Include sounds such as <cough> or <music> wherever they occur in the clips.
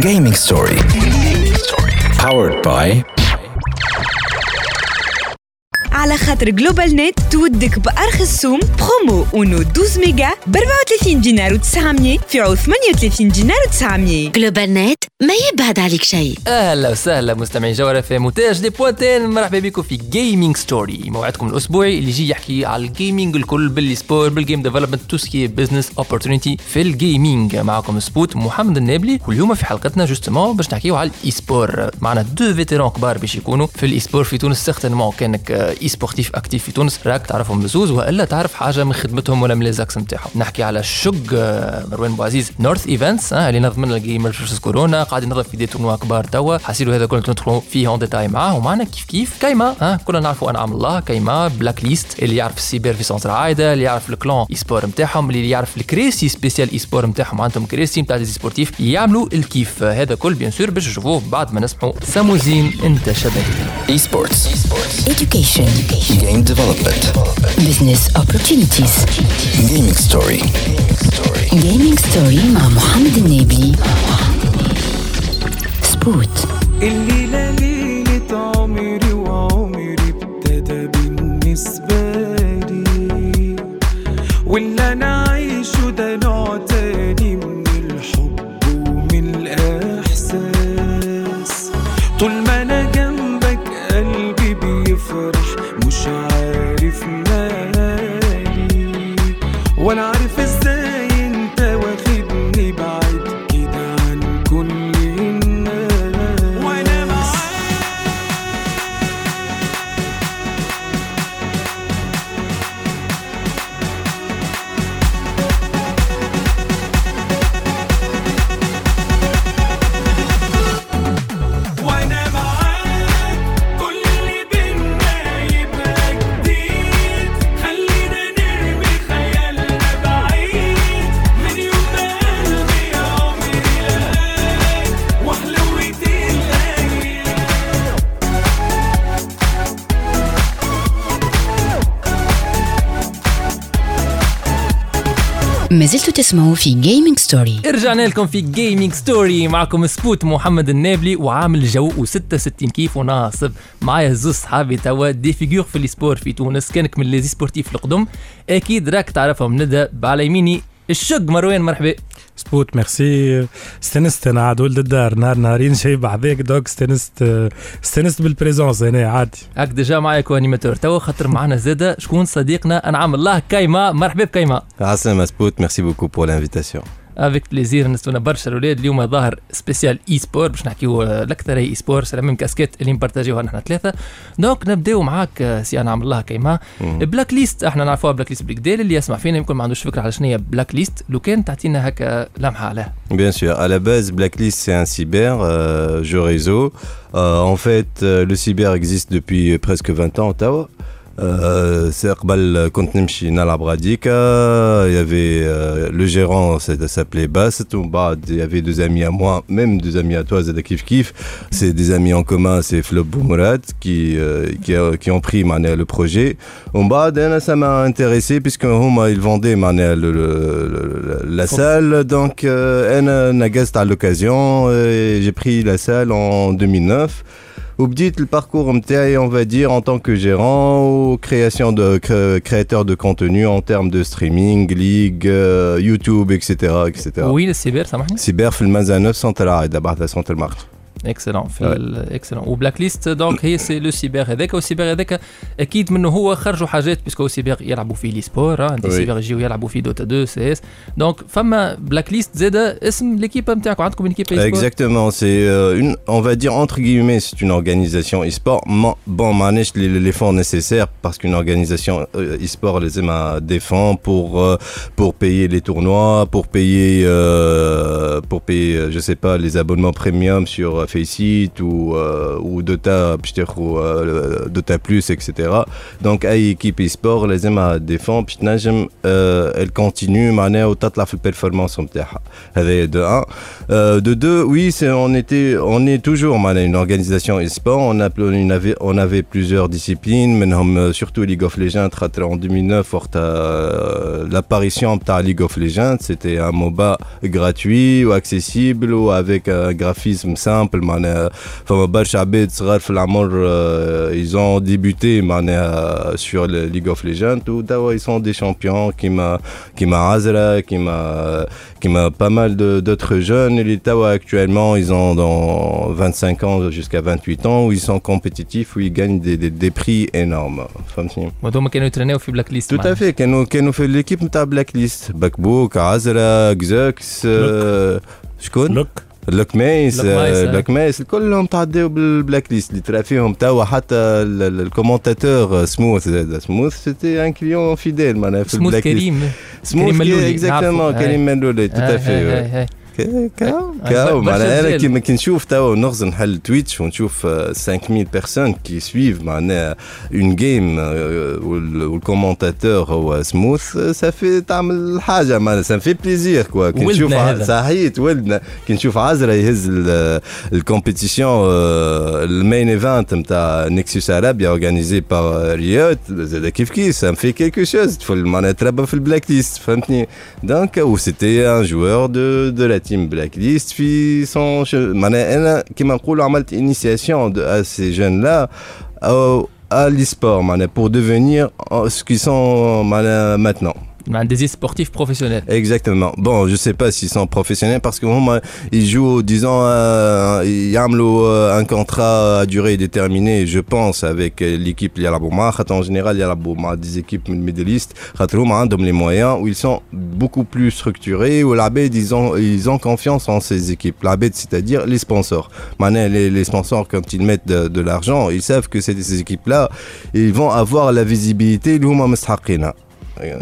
Gaming Story. Powered by على خاطر جلوبال نت تودك بأرخص سوم برومو اونو 12 ميجا ب 34 دينار و900 في عوض 38 دينار و900 جلوبال نت ما يبعد عليك شيء. أهلا وسهلا مستمعي جوهرة في مونتاج دي بوانتين مرحبا بكم في جيمنج ستوري موعدكم الأسبوعي اللي يجي يحكي على الجيمنج الكل باللي سبور بالجيم ديفلوبمنت تو سكي بزنس اوبورتونيتي في الجيمنج معكم سبوت محمد النابلي واليوم في حلقتنا جوستومون باش نحكيو على الاي سبور معنا دو فيتيرون كبار باش يكونوا في الاي سبور في تونس. سيغتينمون كانك اي سبورتيف أكتيف في تونس راك تعرفهم بزوز وإلا تعرف حاجة من خدمتهم ولا من ليزاكس نتاعهم. نحكي على شق مروان بوعزيز North Events اللي نظم لنا ال gamer versus Corona قاعد ينظم في des tournois كبار توا. حاسيلو هذا كله ندخلوا فيه en détail معاه ومعنا كيف كيف. كايما ها كلنا نعرفوا انعم الله كايما Blacklist اللي يعرف السيبر في centre عايده اللي يعرف ال clan e-sport نتاعهم اللي يعرف الكريسي spécial e-sport نتاعهم. عندهم كريسي نتاع des e-sportifs يعملوا الكيف. هذا كل bien sûr باش نشوفوه بعد ما نسمعوا ساموزين انت شبهي Esports. education. Game development. business opportunities Gaming Story. gaming story مع محمد النبي سبوت الليلة ليلة عمري وعمري ابتدى بالنسبة لي واللي أنا ما زلتوا تسمعوا في Gaming Story رجعنا لكم في Gaming Story معكم سبوت محمد النابلي وعامل جو و66 كيف وناصب. معايا زوز صحابي توا des figures في ال e-sport في تونس كانك من les e-sportifs القدم. أكيد راك تعرفهم نبدا على يميني. الشق مروان مرحبا. سبوت ميرسي. استنست أنا عاد ولد الدار نهار نهارين شي بعضيك donc. استنست استنست بال présence هنا عادي. هاك déjà معايا co-animateur. توا خاطر معنا زاده شكون صديقنا؟ انعم الله كايما مرحبا بكايما يعيشك سبوت, merci beaucoup pour l'invitation. avec plaisir نستونا برشا الاولاد اليوم ظاهر spécial e-sport باش نحكيو الاكثر e-sport سلام من كاسكيت اللي نpartageيوها نحن ثلاثة donc نبداو معاك سي انعم الله كيما Blacklist إحنا نعرفوها Blacklist بالكدا اللي يسمع فينا يمكن ما عندوش فكره على شنو هي Blacklist لو كان تعطينا هكا لمحه عليها à la base, Blacklist, c'est un cyber, euh, jeu réseau. Euh, en fait, euh, le cyber existe depuis presque 20 ans توا. Euh, c'est Akbal euh, quand Nimchi euh, il y avait le gérant, s'appelait Basset, bah, il y avait deux amis à moi, même deux amis à toi, Zada Kif Kif, c'est des amis en commun, c'est Flop Boumurad qui, qui, qui ont pris le projet. On ça m'a intéressé puisque ils vendaient la salle, donc on a à l'occasion, j'ai pris la salle en 2009 ou le parcours on va dire en tant que gérant ou création de créateur de contenu en termes de streaming, ligue, euh, YouTube, etc. etc. Oui, le cyber, ça marche. Cyber, fait le mazanov, et d'abord, central marche. اكسلون في Ouais. ال- اكسلون وبلاك ليست دونك هي سي لو سيبر هذاك والسيبر هذاك اكيد منه هو خرجوا حاجات بيسكو سيبر يلعبوا فيه لي سبور عندي Oui. سيبر يجيو يلعبوا فيه دوتا 2 سي اس دونك فما بلاك ليست زاد اسم ليكيب نتاعكم عندكم une équipe e-sport Exactement, c'est euh, une, on va dire entre guillemets, c'est une organisation e-sport. Man- Bon, manège les, les fonds nécessaires parce qu'une organisation euh, e-sport les aime à défend pour euh, pour payer les tournois, pour payer euh, pour payer, euh, je sais pas, les abonnements premium sur euh, Faceit ou, euh, ou Dota, euh, Dota Plus, etc. Donc, l'équipe e-sport, les aime à défendre, puis euh, elle continue, manière au tas de la performance. De 1. De 2, oui, c'est, on, était, on est toujours une organisation e-sport. On, a, on, avait, on avait plusieurs disciplines, mais surtout League of Legends. En 2009, l'apparition de League of Legends, c'était un MOBA gratuit ou accessible ou avec un graphisme simple. معناها فما برشا عباد صغار في العمر euh, ils ont débuté معناها sur le League of Legends وتوا ils sont des champions كيما كيما عزرا كيما كيما pas mal de- d'autres jeunes les Tawa actuellement ils ont dans 25 ans jusqu'à 28 ans où ils sont compétitifs où ils gagnent des, des, des prix énormes فهمتني وهذوما كانوا يترينيو في بلاك ليست tout à fait كانوا كانوا في ليكيب نتاع بلاك ليست بكبوك عزرا كزوكس آه، شكون؟ لوك لوك ميس لوك مايس، آه، آه. كلهم تعداو بالبلاك ليست اللي ترى فيهم توا حتى ال- ال- الكومونتاتور سموث زاد. سموث سيتي ان كليون فيديل معناها في سموث البلاك ليست. كريم. سموث كريم ملولي، اكزاكتومون. كريم ملولي تو هاي- افي هاي- هاي- هاي. كاو آه، كاو برشا معناها أنا رجال. كيما كي نشوف توا نغزو نحل تويتش ونشوف آه، 5000 بيرسون كي سويف معناها un game وال commentateur هو سموث سافي تعمل حاجة معناها ça fait plaisir quoi كي ولدنا نشوف ع- هذا. صحيت ولدنا كي نشوف عزرا يهز ال compétition ال main event نتاع Nexus Arabia organisé par Riot زاد كيف كيف ça fait quelque chose طفل معناها تربى في ال Blacklist فهمتني donc و c'était un joueur de de la team Blacklist في سون معناها أنا كيما نقولوا عملت initiation à ces jeunes-là أو à l'e-sport معناها pour devenir euh, ce qu'ils sont معناها maintenant. des sportifs professionnels. Exactement. Bon, je sais pas s'ils sont professionnels parce que ils jouent, disons, euh, euh, un contrat à durée déterminée, je pense, avec euh, l'équipe Yalabouma. En général, Yalabouma, des équipes médalistes, Khatrouma, donnent les moyens où ils sont beaucoup plus structurés, où l'abbé, ils ont confiance en ces équipes. L'abbé, c'est-à-dire les sponsors. Maintenant, les, sponsors, quand ils mettent de, l'argent, ils savent que ces, équipes-là, ils vont avoir la visibilité, لهنا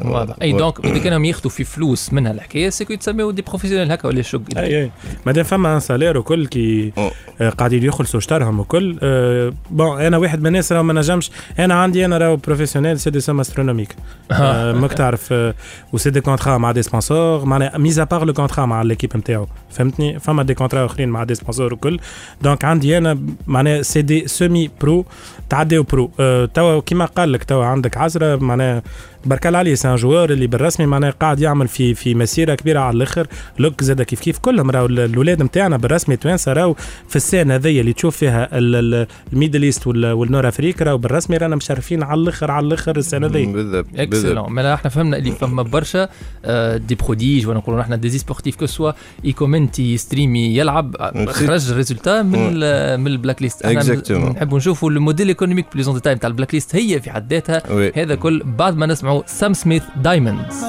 واضح. أي. donc اذا كانوا ياخذوا في فلوس من هالحكايه c'est que يتسموا des professionnels هكا ولا شو؟ أي أي. مادام فما un salaire وكل كي. آه، قاعدين يخلصوا شطرهم وكل آه، bon أنا واحد من الناس ما نجمش أنا عندي أنا راهو professionnel c'est des sommes astronomiques ماك تعرف آه، و c'est des contrats مع des sponsors معناها mis à part le contrat مع l'équipe نتاعو فهمتني؟ فما des contrats أخرين مع des sponsors وكل. donc عندي أنا معناها c'est des semi-pros تعداو pro آه، توا كيما قال لك توا عندك عزرة معناها برك الله عليه c'est un joueur اللي بالرسمي معناها قاعد يعمل في في مسيرة كبيرة على الآخر. لوك زاد كيف كيف كلهم راهو ال- الاولاد نتاعنا بالرسمي توانسة راهو في السنة هذيا اللي تشوف فيها ال- ال- ال Middle East وال- وال North Africa راهو بالرسمي رانا مشرفين على الآخر على الآخر السنة هذيا. بالضبط بالضبط. excellent مالا إحنا فهمنا اللي فما برشا آه، des prodiges ولا نقولوا إحنا des e-sportifs que ce soit يcommenti يstreami يلعب آه، خرج résultat من ال- من ال Blacklist إحنا. نحبوا نشوفوا ال modèle économique plus en détail نتاع ال Blacklist هي في حد ذاتها. هذا كل بعد ما نسمعوا now Sam Smith Diamonds.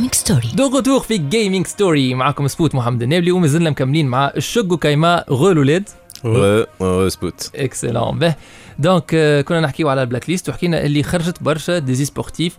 Gaming Story de retour في Gaming Story معكم سبوت محمد النابلي ومازلنا مكملين مع الشق وكايما غول ولاد. سبوت. excellent به donc كنا نحكيو على ال Blacklist وحكينا اللي خرجت برشا des e-sportifs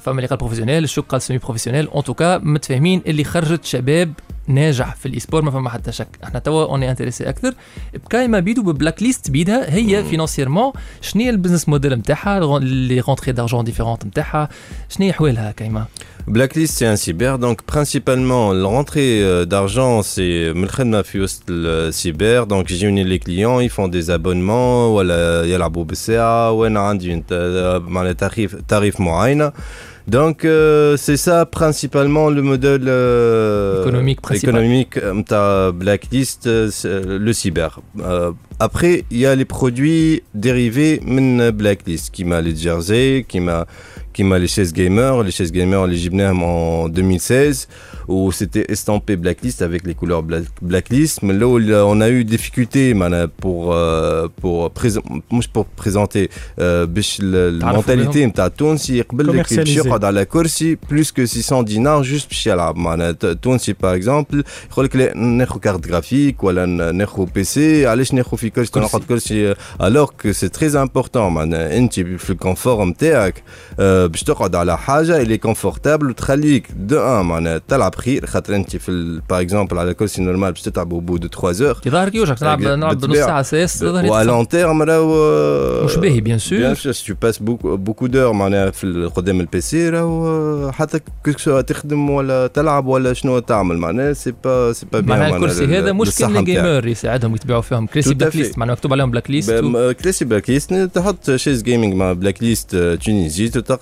فما اللي قال professionnel الشق قال semi-professionnel en tout cas متفاهمين اللي خرجت شباب ناجح في ال e-sport ما فما حتى شك. إحنا توا on est intéressé أكثر. بكايما بيدو ب Blacklist بيدها هي financièrement شنو هي ال business model نتاعها les rentrées d'argent différentes نتاعها شنو هي حوالها كايما Blacklist, c'est un cyber. Donc, principalement, la rentrée euh, d'argent, c'est Melchedma Fiost le cyber. Donc, j'ai uni les clients, ils font des abonnements. Voilà, il y a la BCA, ou Donc, euh, c'est ça principalement le modèle euh, Économique principal. économique euh, ta Blacklist, euh, c'est le cyber. Euh, après, il y a les produits dérivés de Blacklist, qui m'a les jersey, qui m'a qui m'a les chaises gamers. Les chaises gamers, les gymnases en 2016, où c'était estampé Blacklist avec les couleurs Black- Blacklist. Mais là, où il a- on a eu difficulté mana, pour, euh, pour, présent- مش pour présenter euh, باش ال- تعرفوا المونتاليتي نتاع التونسي يقبل لك باش Commercialiser. يقعد على كرسي بلوس كو 600 دينار جوست باش يلعب معناها التونسي باغ اكزومبل يقول لك لا ناخذ كارت جرافيك ولا ن- ناخذ بي سي علاش ناخذ في كرسي كرسي. نقعد كرسي alors que c'est très important معناها انت في ال confort نتاعك آه، باش تقعد على حاجة اللي confortable وتخليك دو ان معناها تلعب خير خاطر انت في par exemple على كرسي normal باش تتعب au bout de 3 heures كي وجهك تلعب نلعب بنص بالطبيعة. ساعة يظهر وعلى. long terme راهو مش باهي bien sûr bien sûr tu passes beaucoup d'heures معناها في قدام ال PC راهو حتى que تخدم ولا تلعب ولا شنو تعمل معناها c'est pas c'est pas bien معناها الكرسي هذا مش للصحة كل نتاعك. ال gamer يساعدهم يتبعوا فيهم كريسي Blacklist معناها مكتوب عليهم بلاك ليست كلاسي Blacklist تحط chaise gaming مع Blacklist Tunisie تلقى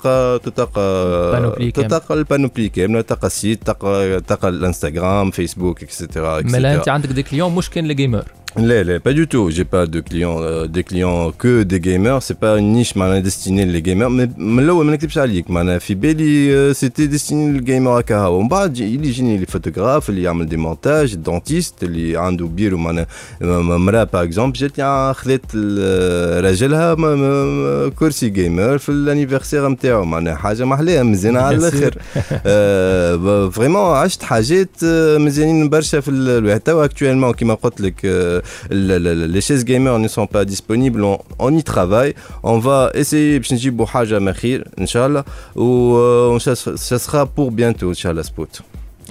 تلقى. تلقى ال panoplie كامله تلقى ال site تلقى تلقى ال Instagram Facebook etc مالا أنت عندك des clients مش كان ال gamers Là, là, pas du tout. J'ai pas de clients, euh, des clients que des gamers. C'est pas une niche معناها destinée les gamers. Mais من الأول ما نكذبش عليك معناها في بالي c'était destiné لل gamers هكا ومن بعد يجي يجيني les photographes اللي يعمل des montages ال dentiste اللي عنده بيرو معناها مرأة par exemple جات لي خذت ال- راجلها م- م- كرسي gamer في ال anniversaire نتاعو معناها حاجة محلاها مزيانة على Bien sûr. الآخر vraiment عشت حاجات آه، مزيانين برشا في ال- الواحد توا actuellement كيما قلت لك آه، ال- ال- les chaises gamers ne sont pas disponibles on, on y travaille. On va essayer باش نجيبوا حاجة ما خير ان شاء الله و آه، ça sera pour bientôt ان شاء الله سبوت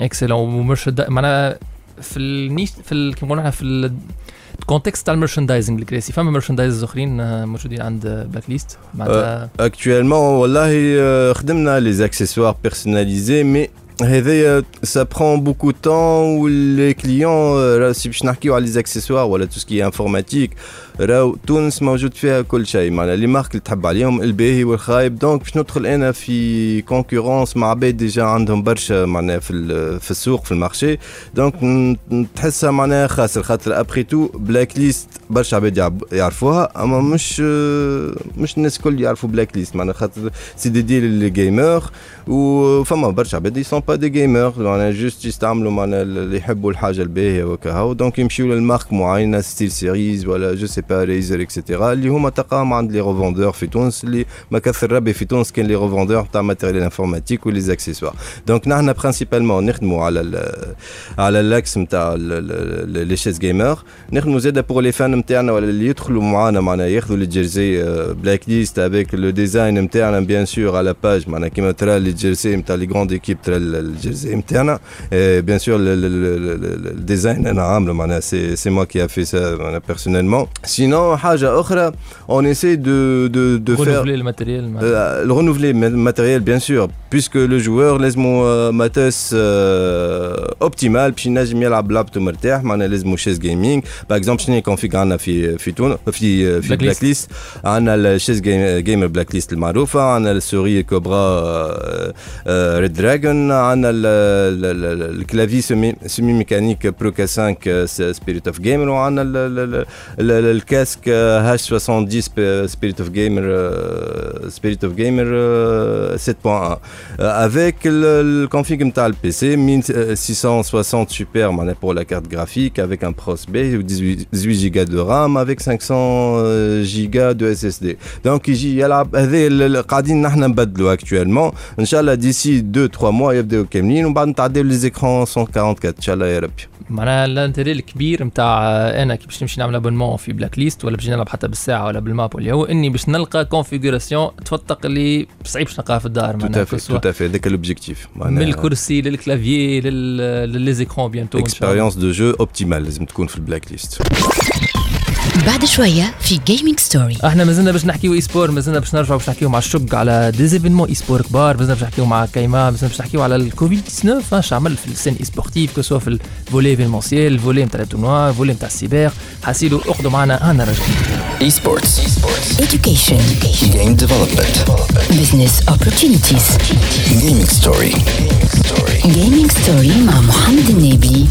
اكسلون ومرشد معناها في ال niche في ال- كيما نقولوا إحنا في ال contexte تاع ال merchandising الكراسي فما merchandise اخرين آه، موجودين عند Black List معناتها actuellement والله آه، خدمنا les accessoires personnalisés mais هذايا Euh, ça prend beaucoup de temps où les clients, euh, là, si je les accessoires, voilà, tout ce qui est informatique, راهو تونس موجود فيها كل شيء معناها les marques اللي تحب عليهم الباهي والخايب. Donc باش ندخل أنا في concurrence مع عباد déjà عندهم برشا معناها في في السوق في ال marché. Donc تحسها معناها خاسر خاطر après tout Black List برشا عباد يعرفوها. أما مش مش الناس الكل يعرفوا Black List معناها خاطر c'est dédié لل gamer وفما برشا عباد ils sont pas des gamers معناها juste يستعملوا معناها اللي يحبوا الحاجة الباهية وكهو. donc يمشيو لل marque معينة SteelSeries ولا je sais pas Razer et cetera اللي هما تلقاهم عند les revendeurs في تونس اللي ما كثر ربي في تونس كان les revendeurs تاع matériel informatique و les accessoires Donc نحن principalement نخدموا على ال على ال axe نتاع les chaises gamer نخدموا زاده pour les fans نتاعنا ولا اللي يدخلوا معانا معناها ياخذوا les jerseys Black List avec le design نتاعنا bien sûr على page معناها كيما ترى les jerseys نتاع les grandes équipes ترى ال jersey نتاعنا bien sûr ال design أنا عامله معناها c'est c'est moi qui fais ça معناها personnellement sinon حاجة أخرى on essaie de de de faire renouveler ال matériel معناها. Euh, le renouveler le matériel bien sûr puisque le joueur لازمو matos optimal باش ينجم يلعب لابتو مرتاح معناها لازمو chaise gaming par exemple شنو config عندنا في في تون في في Black Black List. List عندنا ال chaise gamer Black List المعروفه عندنا ال souris Cobra Redragon عندنا ال- ال- ال- ال clavier semi semi mécanique PRO-K 5 Spirit of Gamer وعندنا ال- ال- ال- ال- الكاسك هاش 70 سبيريت اوف جيمر سبيريت اوف جيمر 7.1 avec le, le config نتاع البي سي 1660 super معناها pour la carte graphique avec un pros B 18 18 giga de RAM avec 500 euh, gigas de SSD. Donc يجي يلعب هذا اللي قاعدين نحن نبدلوا actuellement ان شاء الله ديسي 2 3 mois يبداو كاملين ومن بعد نتعداو لي زيكرون 144 ان شاء الله يا ربي معناها الانتري الكبير نتاع انا كي باش نمشي نعمل ابونمون في بلاك ليست ولا باش نلعب حتى بالساعة ولا بالماب اللي هو إني باش نلقى كونفيغوراسيون تفتق اللي صعيب باش نلقاها في الدار معناها à fait. هذاك l'objectif من الكرسي لل clavier لل écrans bientôt. Expérience de jeu optimale لازم تكون في ال Black List بعد شوية في Gaming Story إحنا مازلنا باش نحكيو e-sport مازلنا باش نرجعوا باش نحكيو مع الشق على des événements e-sport كبار مازلنا باش نحكيو مع كايما مازلنا باش نحكيو على الكوفيد 19 اش عمل في ال scène e-sportive que ce soit في ال volet événementiel ال volet نتاع ال tournois ال volet نتاع السيبر حاسيلو اخذوا معنا أنا راجعين Esports. education. Game development. business opportunities. Gaming story. جيمنج ستوري مع محمد النبي.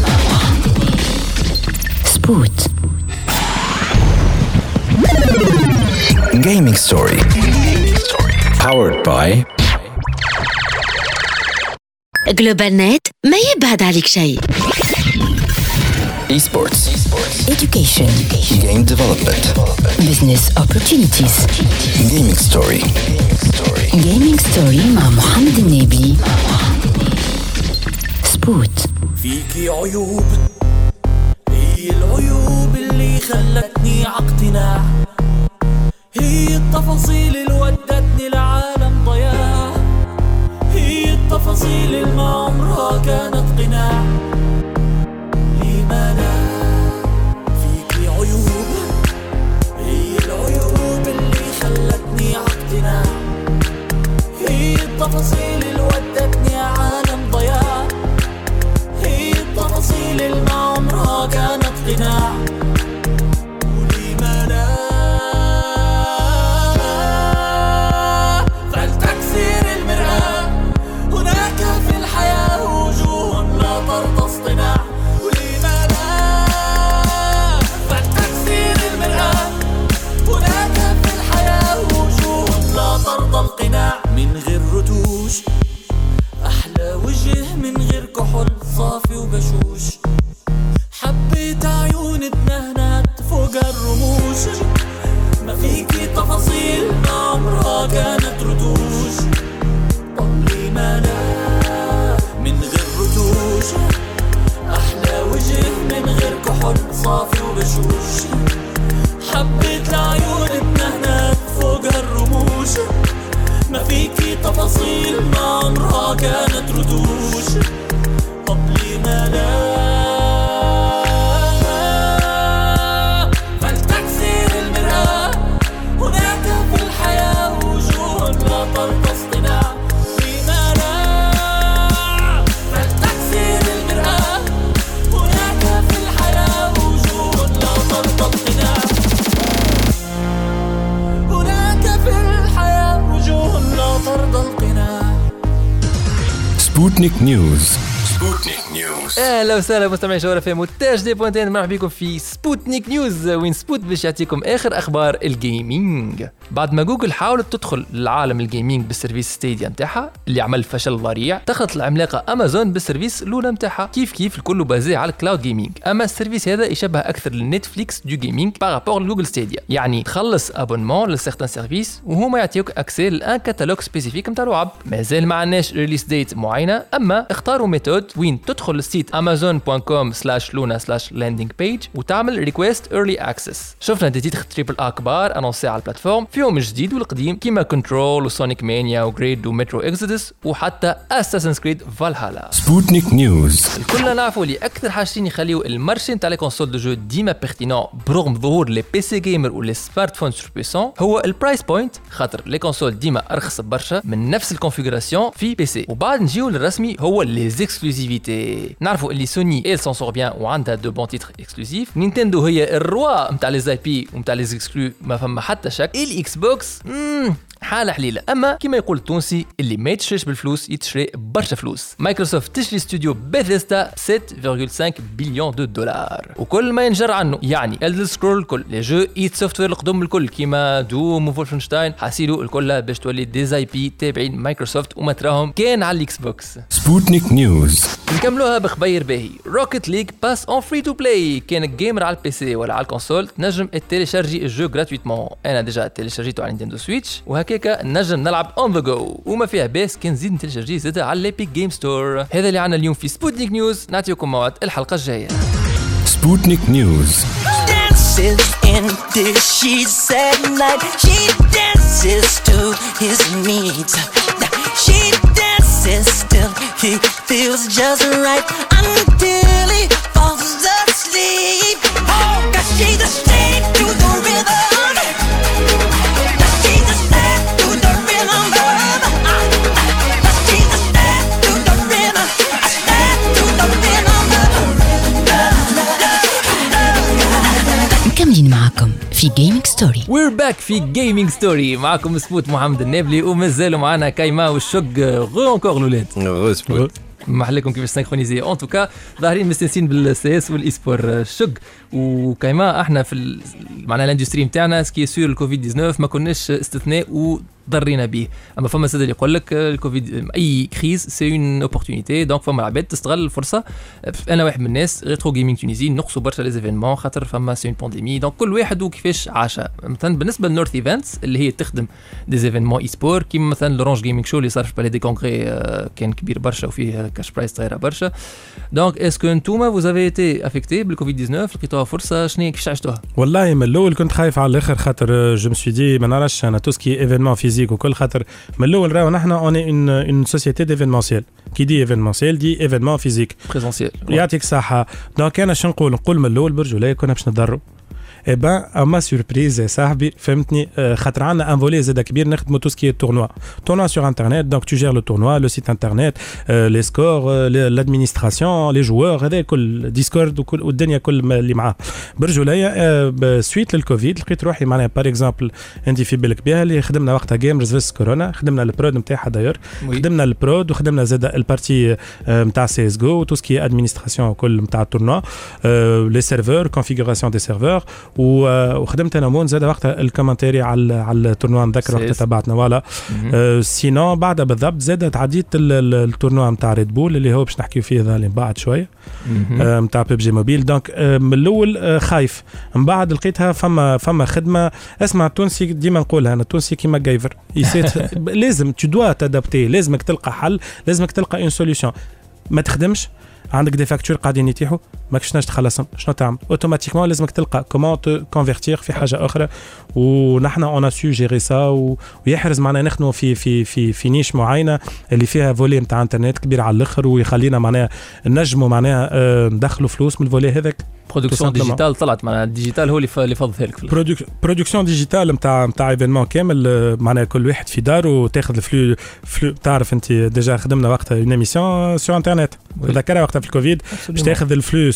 سبوت Gaming story. Powered by جلوبال نت ما يبعد عليك شيء Esports. education Game development. business opportunities Gaming story. Gaming Story مع محمد النبي سبوت فيكي عيوب هي العيوب اللي خلتني عقتناع هي التفاصيل اللي ودتني لعالم ضياع. هي التفاصيل اللي ما عمرها كانت قناع. لما لا فيكي عيوب؟ هي العيوب اللي خلتني عقتناع هي التفاصيل اللي ودتني عالم ضياع. هي التفاصيل اللي ما عمرها كانت قناع. sofre o beijos أهلا وسهلا مستمعي مونتاج دي بوانتين مرحبا بكم في Sputnik News. وين Spot باش يعطيكم آخر أخبار ال gaming بعد ما جوجل حاولت تدخل لعالم ال gaming بال service Stadia نتاعها اللي عمل فشل ذريع دخلت العملاقة Amazon بال service الأولى نتاعها. كيف كيف؟ الكل basé على ال cloud gaming أما ال service هذا يشبه أكثر لل Netflix de gaming par rapport ل Google Stadia. يعني تخلص abonnement ل certain service وهما يعطيوك accès à un catalogue spécifique نتاع لعب مازال ما عندناش release date معينة أما اختاروا méthode وين تدخل لل site amazon.com slash landing page وتعمل request early access شفنا des titres triple A كبار annoncés على ال plateforme فيهم الجديد والقديم كيما Control و Sonic Mania و Grid و Metro Exodus وحتى Assassin's Creed Valhalla Sputnik News. كلنا نعرفوا اللي أكثر حاجتين يخليو ال marché نتاع les consoles de jeux ديما pertinents برغم ظهور les PC gamer و les smartphones surpuissants هو ال price point خاطر les consoles ديما أرخص برشا من نفس ال configuration في بي سي وبعد نجيو للرسمي هو les exclusivités نعرفوا اللي Sony ils s'en sort bien وعندها de bons titres exclusifs Nintendo هي ال roi نتاع les IP ونتاع les exclus ما فما حتى شك ال Xbox مم، حالة حليلة أما كما يقول التونسي اللي ما يتشريش بالفلوس يتشري برشا فلوس. مايكروسوفت تشري استوديو بيثيستا 7.5 billion de dollars وكل ما ينجر عنه يعني Elder Scrolls الكل les jeux id Software القدم الكل كيما Doom و Wolfenstein حاسيلو الكل باش تولي des IP تابعين مايكروسوفت وما تراهم كان على ال Xbox. Sputnik News. نكملوها بخبير باهي. Rocket League passe en free to play كان gamer على ال PC ولا على ال console تنجم télécharger ال jeu gratuitement أنا déjà تيليشارجيتو على Nintendo Switch هكاك نجم نلعب on the go وما فيها باس كان نزيد نتلجي زادة على ال Epic Game Store هذا اللي عندنا اليوم في سبوتنيك نيوز نعطيكم موعد الحلقة الجاية. سبوتنيك نيوز Oh, cause she's a state. في Gaming Story We're back في Gaming Story معكم سبوت محمد النابلي ومازالوا معنا كايما والشق re encore الاولاد Heureux, Sput. محلكم كيفاش synchronisés en tout cas ظاهرين مستانسين بال CS وال e-sport الشق وكايما إحنا في معناها ال industrie نتاعنا ce qui est sûr الكوفيد 19 ما كناش استثناء وضرينا به. أما فما سيد اللي يقول لك الكوفيد أي crise c'est une opportunité donc فما العباد تستغل الفرصة. أنا واحد من الناس Rétro Gaming Tunisie نقصوا برشا les événements خاطر فما c'est une pandémie donc كل واحد وكيفاش عاشها مثلا بالنسبة لل North Events اللي هي تخدم des événements e-sport كيما مثلا l'Orange Gaming Show اللي صار في palais des congrès آه، كان كبير برشا وفيه cash prize صغيره برشا. donc est-ce que انتوما vous avez été affectés بالكوفيد 19 لقيتوها فرصة شنو هي؟ كيفاش عشتوها؟ والله من الأول كنت خايف على الآخر خاطر je me suis dit ما نعرفش أنا tout ce qui est événement physique وكل خاطر من الأول راهو نحن une une une société d'événementiel qui dit événementiel dit événement physique présentiel يعطيك صحة donc أنا شنو نقول نقول من الأول برجوليه كنا باش نضروا eh ben اما surprise يا صاحبي فهمتني آه، خاطر عندنا un volet زاد كبير نخدموا tout ce qui est tournoi tournoi sur internet donc tu gères le tournoi le site internet les scores l'administration les joueurs هذا كل Discord وكل والدنيا كل ما اللي معاه برجوليه suite للكوفيد لقيت روحي معناها par exemple انت في بالك بها اللي خدمنا وقتها Gamers face كورونا خدمنا ال prod نتاعها داير خدمنا ال prod وخدمنا زاد ال partie نتاع CS:GO tout ce qui est administration وكل نتاع ال tournoi les serveurs configuration des serveurs وخدمت أنا مون زاد وقتها ال commentaire على على ال tournoi نذكر وقتها. تبعتنا voilà. آه، sinon بعدها بالضبط زاد ال- ال tournoi نتاع Red Bull اللي هو باش نحكيو فيه ذا بعد شوية. آه، نتاع PUBG Mobile. donc آه، من الأول آه، خايف. من بعد لقيتها فما فما خدمة اسمع التونسي ديما نقولها أنا التونسي كيما MacGyver. <laughs> لازم tu dois t'adapter لازمك تلقى حل لازمك تلقى une solution ما تخدمش عندك des factures قاعدين يتيحوا ماكش باش تخلصهم. شنو تعمل؟ automatiquement لازمك تلقى comment te convertir في حاجة أخرى. ونحن on sait gérer ça و- ويحرز معنا نخدموا في في في في niche معينة اللي فيها volet نتاع انترنت كبير على الأخر ويخلينا معناها نجموا معناها آه، ندخلوا فلوس من ال volet هذاك. production. digitale طلعت معناها ال digital هو اللي فض لك الآخر. production digitale نتاع نتاع événement كامل آه، معناها كل واحد في داره تاخذ ال flux flux تعرف انت déjà خدمنا وقتها une émission sur internet تذكرها وقتها في الكوفيد؟ باش تاخذ ال flux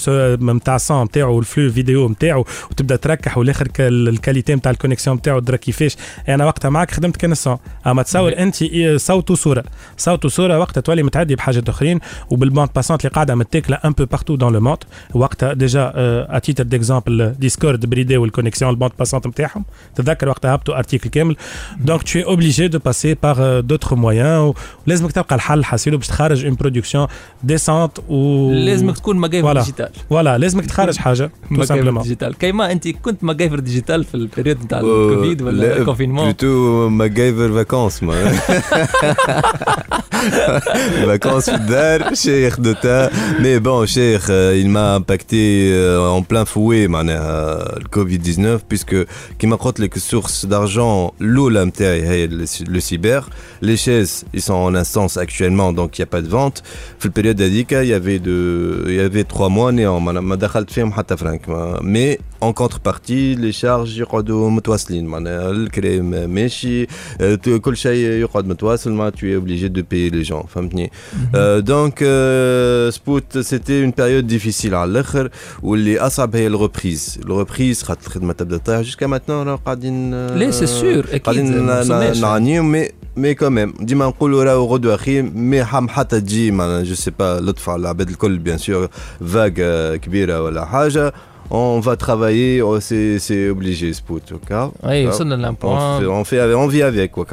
نتاع ال son نتاعو وال flux vidéo نتاعو وتبدأ تركح والآخر ال qualité نتاع ال connexion نتاعو تدرى كيفاش. أنا وقتها معك خدمت كان ال son. أما تصور. أنت إيه صوت وصورة. صوت وصورة وقتها تولي متعدي بحاجات أخرين وبال bande passante اللي قاعدة متاكلة un peu partout dans le monde وقتها déjà à titre d'exemple Discord bridé وال connexion ال bande passante نتاعهم تذكر وقتها هبطوا article كامل. donc tu es obligé de passer par euh, d'autres moyens ولازمك تلقى الحل حاسيلو باش تخرج une production décente و لازمك تكون MacGyver voilà. digital voilà لازمك تخرج حاجة tout MacGyver simplement digital كيما أنت كنت MacGyver digital في ال période نتاع Euh, الكوفيد ولا لا، ال confinement Plutôt MacGyver vacances, moi. <laughs> vacances في الدار شيخ دوتا. mais bon شيخ il m'a impacté euh, en plein fouet معناها الكوفيد 19 puisque كيما قلت لك ال source d'argent الاولى نتاعي هي le cyber les chaises ils sont en instance actuellement donc il y a pas de vente في ال période هذيك il y avait de il y avait trois mois néant ما ما دخلت فيهم حتى فرانك ما- mais en contrepartie les charges يقعدوا متواصلين معناها الكريم ماشي آه، ت- كل شيء يقعد متواصل ما tu es obligé de payer les gens فهمتني آه، donc آه، Sput c'était une période difficile على الآخر واللي اصعب هي ال reprise ال reprise خاطر الخدمه تبدا تطيح jusqu'à maintenant راه قاعدين آه، ليه، c'est sûr، أكيد، قاعدين ما ن- وصلناش. ن- نعانيو mais mais quand même ديما نقولوا راهو غدوه خير mais حم حتى تجي معناها je sais pas لطف على العباد الكل bien sûr vague كبيره ولا حاجة on va travailler, oh, c'est obligé Sput. Oui, ça donne un point. On hein. fait, on, fait, on vit avec. Quoi,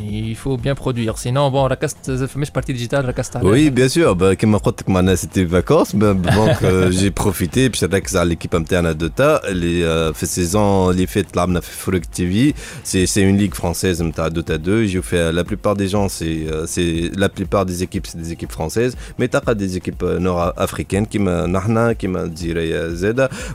Il faut bien produire, sinon, bon, la partie digitale, Oui, bien sûr. Bah, Comme je c'était vacances, bah, donc euh, j'ai profité, puis c'est à l'équipe interne de ta, les euh, saisons, les fêtes, là, on a fait TV, c'est une ligue française, de Dota 2, j'ai fait, la plupart des gens, euh, c'est la plupart des équipes, c'est des équipes françaises, mais t'as des équipes euh, nord-africaines, qui m'a, qui m'a dit, euh,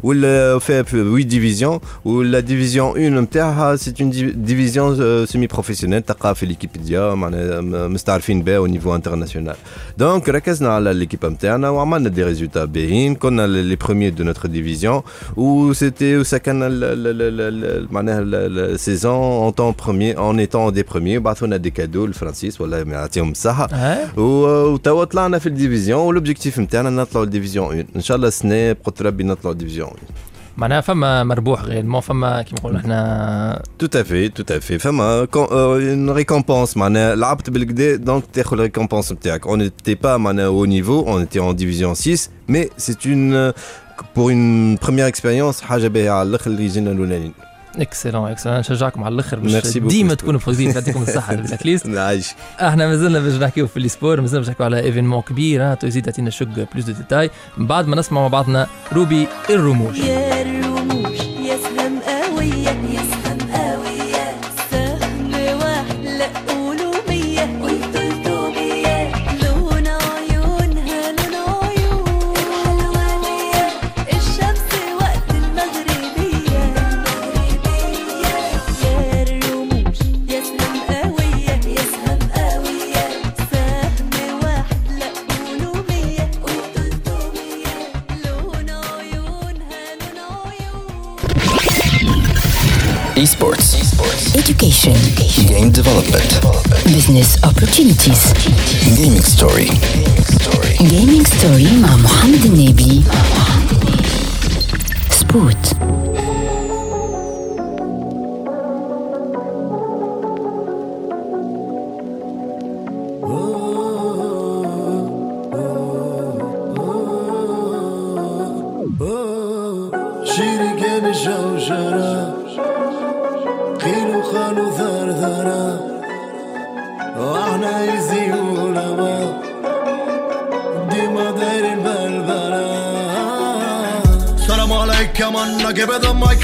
زاده ولا في 8 division ولا division 1 نتاعها c'est une division semi-professionnelle تلقى في les équipes déjà معناها م- مستعرفين بها au niveau international donc ركزنا على l'équipe نتاعنا وعملنا des résultats باهيين كنا les premiers de notre division et c'était وسكننا ال- ال- ال- ال- ال- معناها ال saison en tant premiers en étant des premiers بعثونا des cadeaux les Français والله ما يعطيهم الصحه آه و- وتوا طلعنا في ال division وال objectif نتاعنا نطلعوا ال division 1 ان شاء الله السنة بقدر ربي نطلعوا ال division 1 معناها فما مربوح غير مو فما كيما نقولوا إحنا Tout à fait, tout à fait. فما كون- euh, une récompense معناها لعبت بالكدا donc تاخذ ال récompense نتاعك. On n'était pas معناها au niveau, on était en division 6, mais c'est une euh, pour une première expérience حاجة باهيه على الآخر اللي يجينا الاولانيين. excellent excellent نشجعكم على الآخر باش ديما. تكونوا فوزين يعطيكم الصحة ال <laughs> Blacklist نعيش. إحنا مازلنا باش نحكيو في ال sport مازلنا باش نحكيو على événement كبير تو يزيد تعطينا شق بلوس دو ديتاي من بعد ما نسمع مع بعضنا روبي الرموش. Business opportunities. Gaming story. Gaming story مع محمد النبي. سبوت.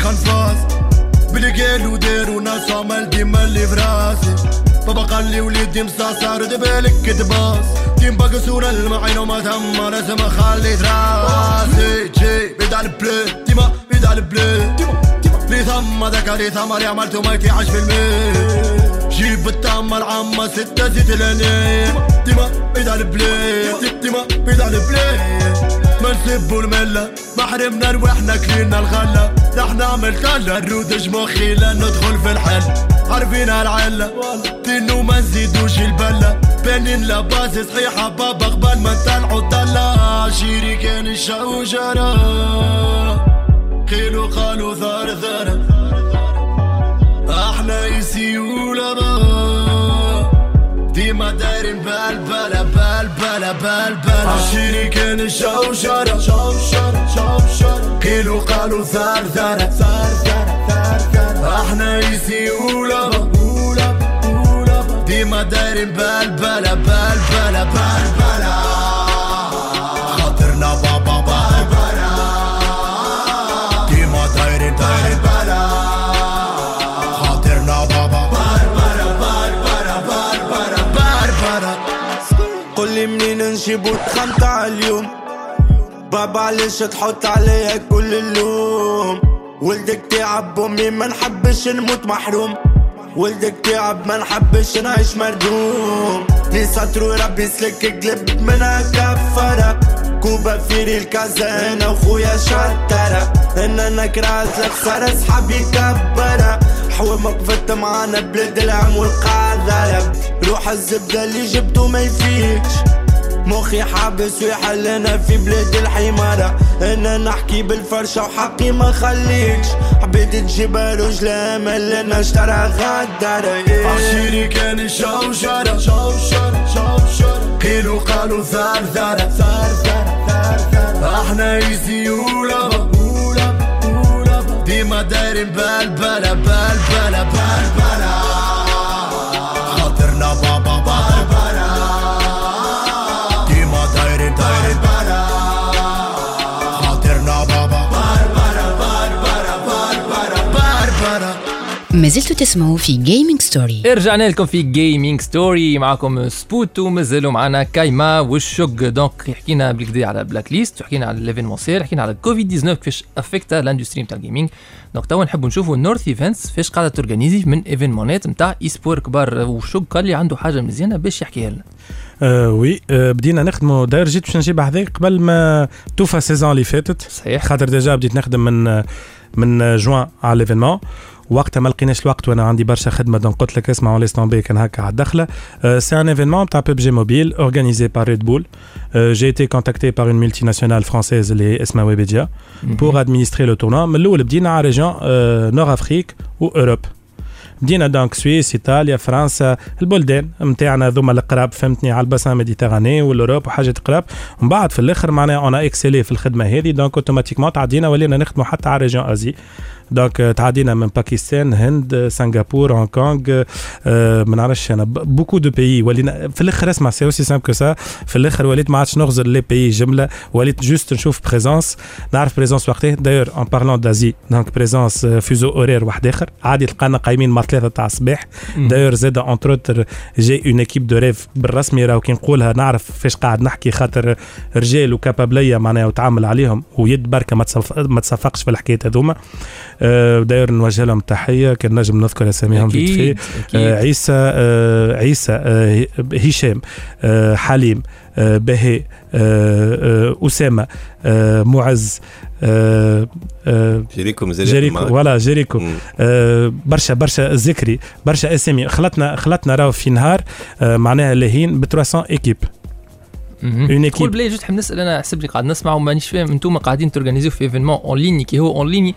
خنفاس بلي قالوا داروا ناس عمل ديما اللي في راسي. بابا قال لي وليدي مصاصة رد بالك كتباس ديم باقي صورة المعين وما تم لازم خليت راسي. جي بيد على البلي ديما بيد على البلي ديما ديما لي ثم ذاك لي ثم اللي عملته ما يعيش في الميل جيب التامة العامة ستة زيت الانين ديما بيد على البلي ديما بيد على البلي ما نسبوا الملة. ما حرمنا رواحنا كلينا الغلة. رح نعمل كلا نرودج مخي ندخل في الحل. عارفين العلة دينو ما نزيدوش البلة. بنين لاباس صحيحة بابا قبل ما نطلعوا الضلة شيري كان الشوشرة خيلو قالوا ثار ثار. إحنا يسيولا بالبلا بالبلا عشيري كان الشوشرة شوشرة شوشرة كيلو قالوا ثار ثار. ثار ثار ثار ثار إحنا يسيولا ديما دايرين بالبلا بالبلا بالبلا خاطرنا منين نجيبو تخمتع اليوم. بابا علاش تحط عليا كل اللوم؟ ولدك تعب أمي ما نحبش نموت محروم. ولدك تعب ما نحبش نعيش مردوم. لي سطرو ربي يسلك قلب منها كفرة كوبا فيري الكازا أنا وخويا شطرة أنا نكرات الخسارة صحابي كبرة حوام وقفت معانا بلاد العم والقاذرة روح الزبدة اللي جبته ما يفيدش مخي حابس ويحلنا في بلاد الحمارة. أنا نحكي بالفرشة وحقي ما خليكش حبيت تجيبها امل أنا اشترى غدارة عشيري كان شوشرة شوشرة شوشرة قيلوا قالوا ثار ثار. ثار ثارة إحنا يزي ولبا ديما دايرين بالبلا بالبلا بالبلا ما زلتوا تسمعوا في Gaming Story رجعنا لكم في Gaming Story معكم سبوت ومازالوا معنا كايما والشوق. donc حكينا بالكدا على blacklist وحكينا على l'événementiel حكينا على كوفيد 19 كيفاش affecta l'industrie نتاع ال gaming donc توا نحبوا نشوفوا North Events فاش قاعدة ت organiser من événement ات نتاع e-sport كبار. وشوق قال لي عنده حاجة مزيانة باش يحكيها لنا. آه oui آه بدينا نخدموا d'ailleurs جيت باش نجيب هذاك قبل ما توفى ال saison اللي فاتت. صحيح. خاطر déjà بديت نخدم من من جوان على l'événement وقتها ما لقيناش الوقت وأنا عندي برشا خدمة. donc قلت لك اسمع laisse tomber كان هكا على الدخلة. c'est un événement تاع PUBG Mobile organisé par Red Bull j'ai été contacté par une multinationale française اللي اسمها Webedia pour administrer le tournoi. من الأول بدينا على région Nord Afrique و Europe بدينا donc Suisse ايطاليا فرنسا البلدان نتاعنا ذوما القراب فهمتني على ال bassin méditerranéen وال Europe وحاجات قراب ومن بعد في الآخر معناها أنا excellé في الخدمة هذه. donc automatiquement تعدينا ولينا نخدموا حتى على région Asie donc آه، تعدينا من باكستان هند سنغافور هونغ كونغ ما نعرفش أنا beaucoup de pays ولينا في الآخر اسمع c'est aussi simple que ça في الآخر وليت ما عادش نغزر les pays جملة. وليت juste نشوف présence نعرف présence وقتها. d'ailleurs en parlant d'Asie donc présence fuseau horaire واحد آخر. عادي تلقانا قايمين مع ثلاثة تاع الصباح. d'ailleurs زاد entre autres j'ai une équipe de rêve بالرسمي راهو كي نقولها. نعرف فاش قاعد نحكي خاطر رجال و capable ية معناها وتعامل عليهم. ويد بركة ما تصف- ما تصفقش في الحكاية هذوما. d'ailleurs نوجه لهم تحية كان نجم نذكر أساميهم في أكيد آه، عيسى آه، عيسى آه، هشام آه، حليم آه، بهي آه، آه، أسامة آه، معز آه، آه، جيريكو معاك. ولا جيريكو. مم. آه، برشا برشا ذكري برشا أسامي. خلطنا خلطنا راهو في نهار آه، معناها لاهين ب 300 équipe قول équipe. بلاي juste حاب نسأل أنا حسب لي قاعد نسمع ومانيش فاهم. أنتم قاعدين ت organiser و في événement en ligne كي هو en ligne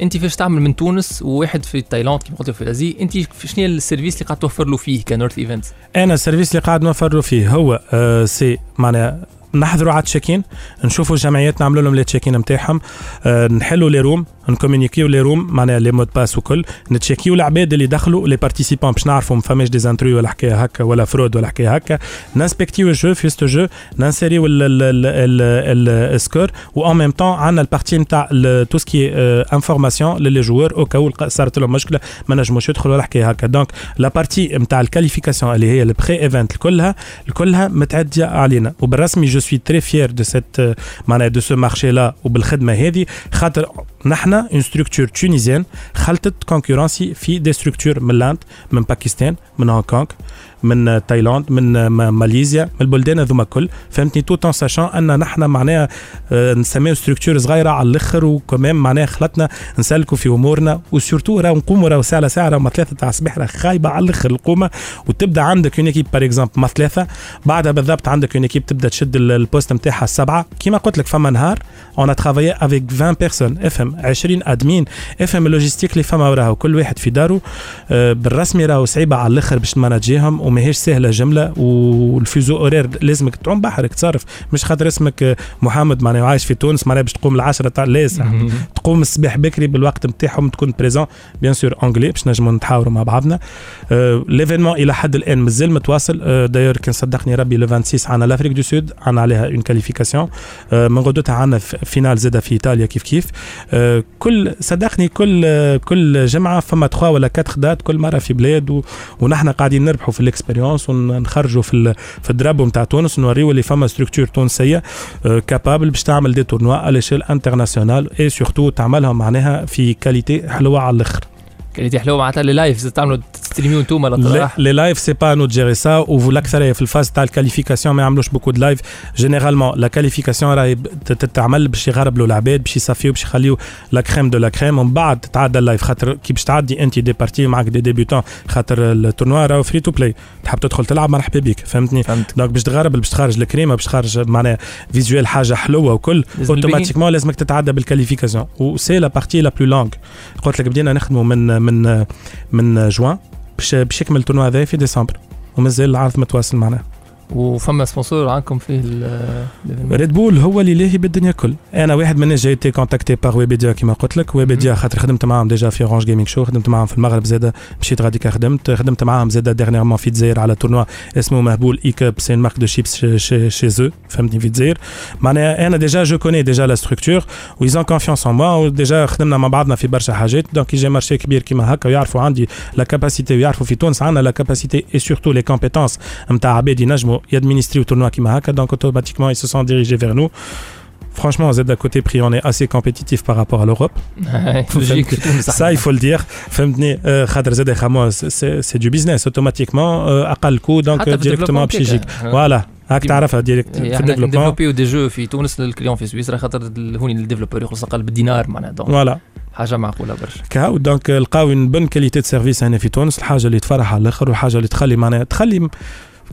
انت فاش تعمل من تونس وواحد في تايلاند كيما قلت في ال Asie انت شنو ال service اللي قاعد توفر له فيه ك North Events؟ أنا ال service اللي قاعد نوفر فيه هو آه c'est معناها نحضروا على ال check-in نشوفوا الجمعيات نعملوا لهم les check-in نتاعهم. آه نحلوا les rooms ن communiquer و les rooms معناها les mots de passe وكل. نتشيكيو العباد اللي دخلوا les participants باش نعرفوا ما فماش دي ولا حكاية هكا ولا fraude ولا حكاية هكا. ن inspecter و ال jeu في ستو جو ن insérer و ال score و en même temps عندنا البارتي نتاع تو سكي انفورماسيون للي جوور أو كاو صارت لهم مشكلة ما نجموش يدخلوا ولا حكاية هكا. donc la partie نتاع ال qualification اللي هي ال pré-event كلها كلها متعدية علينا. وبالرسمي je suis très fier de cette معناها de ce marché-là وبالخدمه هذه خاطر نحن une structure tunisienne خلطت concurrencer في des structures من l'Inde من باكستان من هونغ كونغ من تايلاند من ما- ماليزيا من البلدان هذوما كل فهمتني؟ tout en sachant أن نحن معناها آه، نسميو structure صغيره على الآخر وكمان معناها خلطنا نسلكوا في أمورنا و surtout راهو نقوموا راهو ساعة لساعة راهو ما ثلاثة تاع الصباح راه خايبة على الآخر القومه وتبدأ عندك une équipe par exemple ما ثلاثة بعدها بالضبط عندك une équipe تبدأ تشد ال- ال poste نتاعها السبعه كيما قلت لك فما نهار on travaillait avec 20 personnes افهم 20 admins. افهم ال logistique اللي فما وراها وكل واحد في داره آه، بالرسمي راهو صعيبة على الآخر باش ت manager هم وماهيش سهلة جملة. وال fuseau horaire لازمك تعوم بحرك تصرف. مش خاطر اسمك آه، محمد معناها عايش في تونس معناها باش تقوم العشرة تاع ليس <laughs> تقوم الصباح بكري بالوقت نتاعهم تكون présent bien sûr en anglais باش نجموا نتحاوروا مع بعضنا. آه، l'événement إلى حد الآن مازال متواصل. آه، d'ailleurs كان صدقني ربي le 26 عندنا l'Afrique du Sud عندنا عليها une qualification من غدوتها عندنا finale زادة في إيطاليا كيف كيف. آه، كل صدقني كل آه، كل جمعة فما 3 ولا 4 dates كل مرة في بلاد. ونحن قاعدين نربحوا في ال expérience ونخرجوا في. في ال drapeau نتاع تونس ونوريو اللي فما structure تونسية capable باش تعمل des tournois على l'échelle internationale et surtout تعملهم معناها في qualité حلوة على الآخر qualité حلوة معناتها les lives تعملوا ت streamer و انتوما الاطراح les lives c'est pas nous gérer ça والاكثريه في ال phase تاع ال qualification ما يعملوش beaucoup de lives généralement la qualification راهي تتعمل باش يغربلوا العباد باش يصفيو باش يخليو la crème de la crème ومن بعد تعدى ال live خاطر كي باش تعدي انت des parties معك des débutants خاطر ال tournoi راهو free to play تحب تدخل تلعب مرحبا بك فهمتني؟ فهمت. donc باش تغرب باش تخرج الكريمة باش تخرج معناها visuel حاجة حلوة وكل automatiquement لازمك تتعدى بال qualification و c'est la partie la plus longue قلت لك بدينا نخدموا من من من جوان باش باش يكمل ال tournoi هذا في ديسمبر. ومازال العرض متواصل معنا. وفما sponsor عندكم فيه؟ ريد بول هو اللي لاهي بالدنيا كل أنا واحد من الناس j'ai été contacté par Webedia كيما قلت لك. Webedia خاطر خدمت معاهم déjà في Orange Gaming Show خدمت معاهم في المغرب زاده مشيت غاديكا خدمت. خدمت معاهم زاده dernièrement في الجزائر على tournoi اسمه مهبول E-Cup c'est marque de chips chez eux فهمتني؟ في الجزائر. معناها أنا déjà je connais déjà la structure و ils ont confiance en moi و déjà خدمنا مع بعضنا في برشا حاجات. donc يجي marché كبير كيما هكا ويعرفوا عندي la capacité ويعرفوا في تونس عندنا la capacité et surtout les compétences نتاع عباد ينجموا ي administrer و tournoi كيما هكا donc automatiquement ils se sont dirigés vers nous. Franchement, à côté prix, on est assez compétitif par rapport à l'Europe. هاي، logique تونس Ça, il faut le dire. فهمتني آه، خاطر زاد خامو c'est du business automatiquement أقل coût donc حتى في directement ال développement باش يجيك كيكا. voilà هاك ديما. تعرفها direct في إحنا ال développement ن développer يو des jeux في تونس لل client في سويسرا خاطر ال- هوني ال développeur يخلص أقل بالدينار معناها donc voilà حاجة معقوله برشا كهو donc لقاو une bonne qualité de service هنا في تونس الحاجة اللي تفرح على الآخر والحاجة اللي تخلي معناها تخلي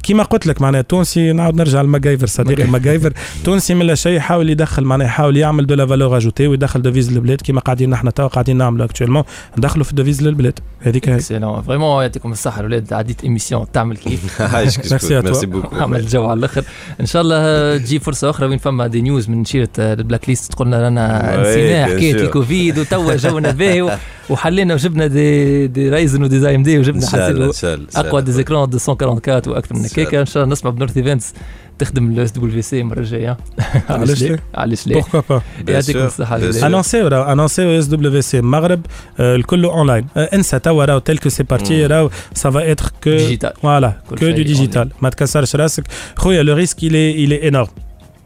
كيما قلت لك معناها تونسي نعاود نرجع ل MacGyver صديقي MacGyver. تونسي من لا شيء يحاول يدخل معناها يحاول يعمل de la valeur ajoutée ويدخل devises للبلاد كيما قاعدين نحن توا قاعدين نعملوا actuellement ندخلوا في ال devises للبلاد. هذيك هي. excellent vraiment يعطيكم الصحة الاولاد عديت émission تعمل كيف. <laughs> <laughs> merci beaucoup عمل جو على الآخر. إن شاء الله تجي فرصة أخرى وين فما دي نيوز من شيرة البلاك ليست. تقولنا رانا نسيناه حكاية. الكوفيد وتوا <laughs> جونا باهي وحلينا وجبنا دي دي رايزن ودي زي ام دي وجبنا أقوى الله. دي زيكرون 244 وأكثر من شاء هكاك إن شاء الله نسمع بنورث إيفنتس. تخدم الاس دبليو في سي المرة الجاية. <laughs> علاش لا؟ علاش لا بوركوا با. يعطيكم sûr, الصحة. انونسيو راهو انونسيو إس دبليو سي المغرب آه، الكل اونلاين آه، انسى توا راهو تيل كو سي بارتي مم. راهو سا فا اتر كو ديجيتال فوالا كو دو ديجيتال ما تكسرش راسك. خويا le risque il est énorme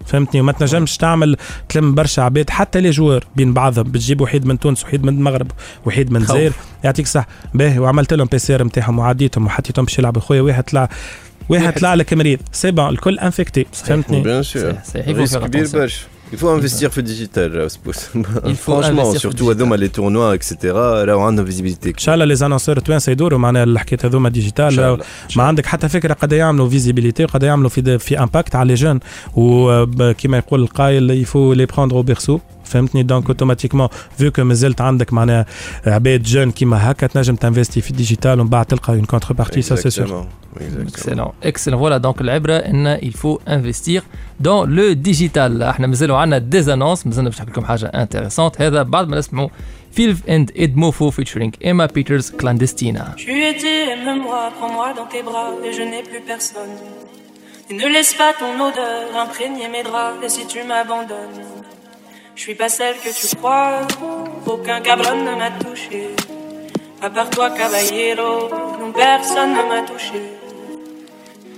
فهمتني؟ وما تنجمش تعمل تلم برشا عباد حتى les joueurs بين بعضهم. بتجيب وحيد من تونس وحيد من المغرب وحيد من. الجزائر. يعطيك صح باهي وعملت لهم PCR نتاعهم وعديتهم وحطيتهم باش يلعبوا. خويا واحد طلع واحد. طلع لك مريض؟ c'est bon الكل infectés فهمتني. Il faut risque كبير. برشا. Il faut investir في ال digital space <laughs> surtout ال digital. هذوما les tournois et cetera راهو عندهم visibilité ان شاء الله les annonceurs توانسه يدوروا معناها الحكاية هذوما digital ما عندك حتى فكرة قد يعملوا فيزيبيليتي وقد يعملوا في في امباكت على لي جون وكما يقول القايل يفو لي بروندر أو بيرسو فهمتني؟ دونك اوتوماتيكمون فيو كو مازلت عندك معناها عباد جون كيما هكا تنجم تنفستي في الديجيتال ومن بعد تلقى اون كونتر بارتي سا سي سور اكسلون اكسلون فوالا دونك العبره إن الفو انفستيغ دون لو ديجيتال إحنا مازالوا عندنا ديزانونس مازلنا باش نحكي لكم حاجة انتريسونت هذا بعد ما نسمعوا فيلف اند ادموفو فيتشرينج ايما بيترز كلاندستينا Tu étais, aime-moi, prends-moi dans tes bras et je n'ai plus personne. Et ne laisse pas ton odeur imprégner mes draps et si tu m'abandonnes, je suis pas celle que tu crois. Aucun cabron ne m'a touché. À part toi, caballero, non personne ne m'a touché.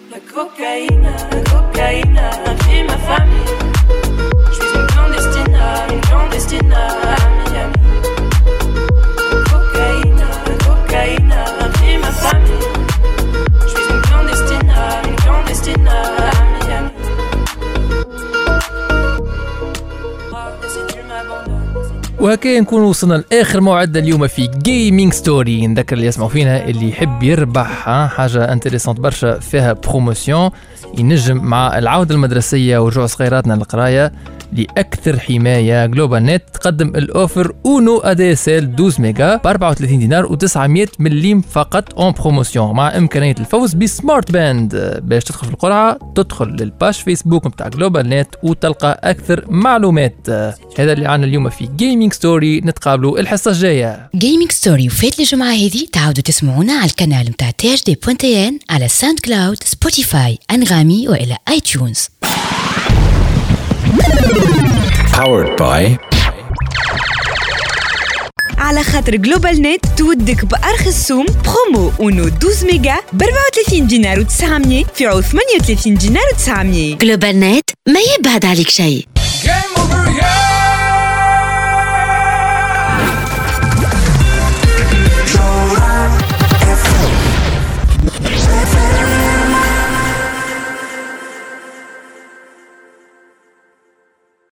La cocaïne, la cocaïne a ma famille. Je suis une clandestine, une clandestine à Miami. Cocaïne, la cocaïne a ma famille. Je suis une clandestine, une clandestine à وهكا نكون وصلنا لآخر موعد اليوم في Gaming Story نذكر اللي يسمعوا فينا اللي يحب يربح حاجة intéressante برشا فيها promotion ينجم مع العودة المدرسية ورجوع صغيراتنا للقراية. لأكثر حماية. GlobalNet تقدم ال offre Uno ADSL 12 ميجا ب 34 دينار و900 مليم فقط en promotion مع إمكانية الفوز ب smart band. باش تدخل في القرعة تدخل لل page Facebook نتاع GlobalNet وتلقى أكثر معلومات. هذا اللي عنا اليوم في Gaming Story نتقابلوا الحصة الجاية. Gaming Story وفات الجمعة هذه تعاودوا تسمعونا على القناة متاع تي اش دي بوانتي ان على SoundCloud Spotify Anghami وإلى iTunes Powered by على خاطر GlobalNet تودك بأرخص سوم promo Uno 12 ميجا ب 34 دينار و900 في عوض 38 دينار و900 GlobalNet ما يبعد عليك شيء.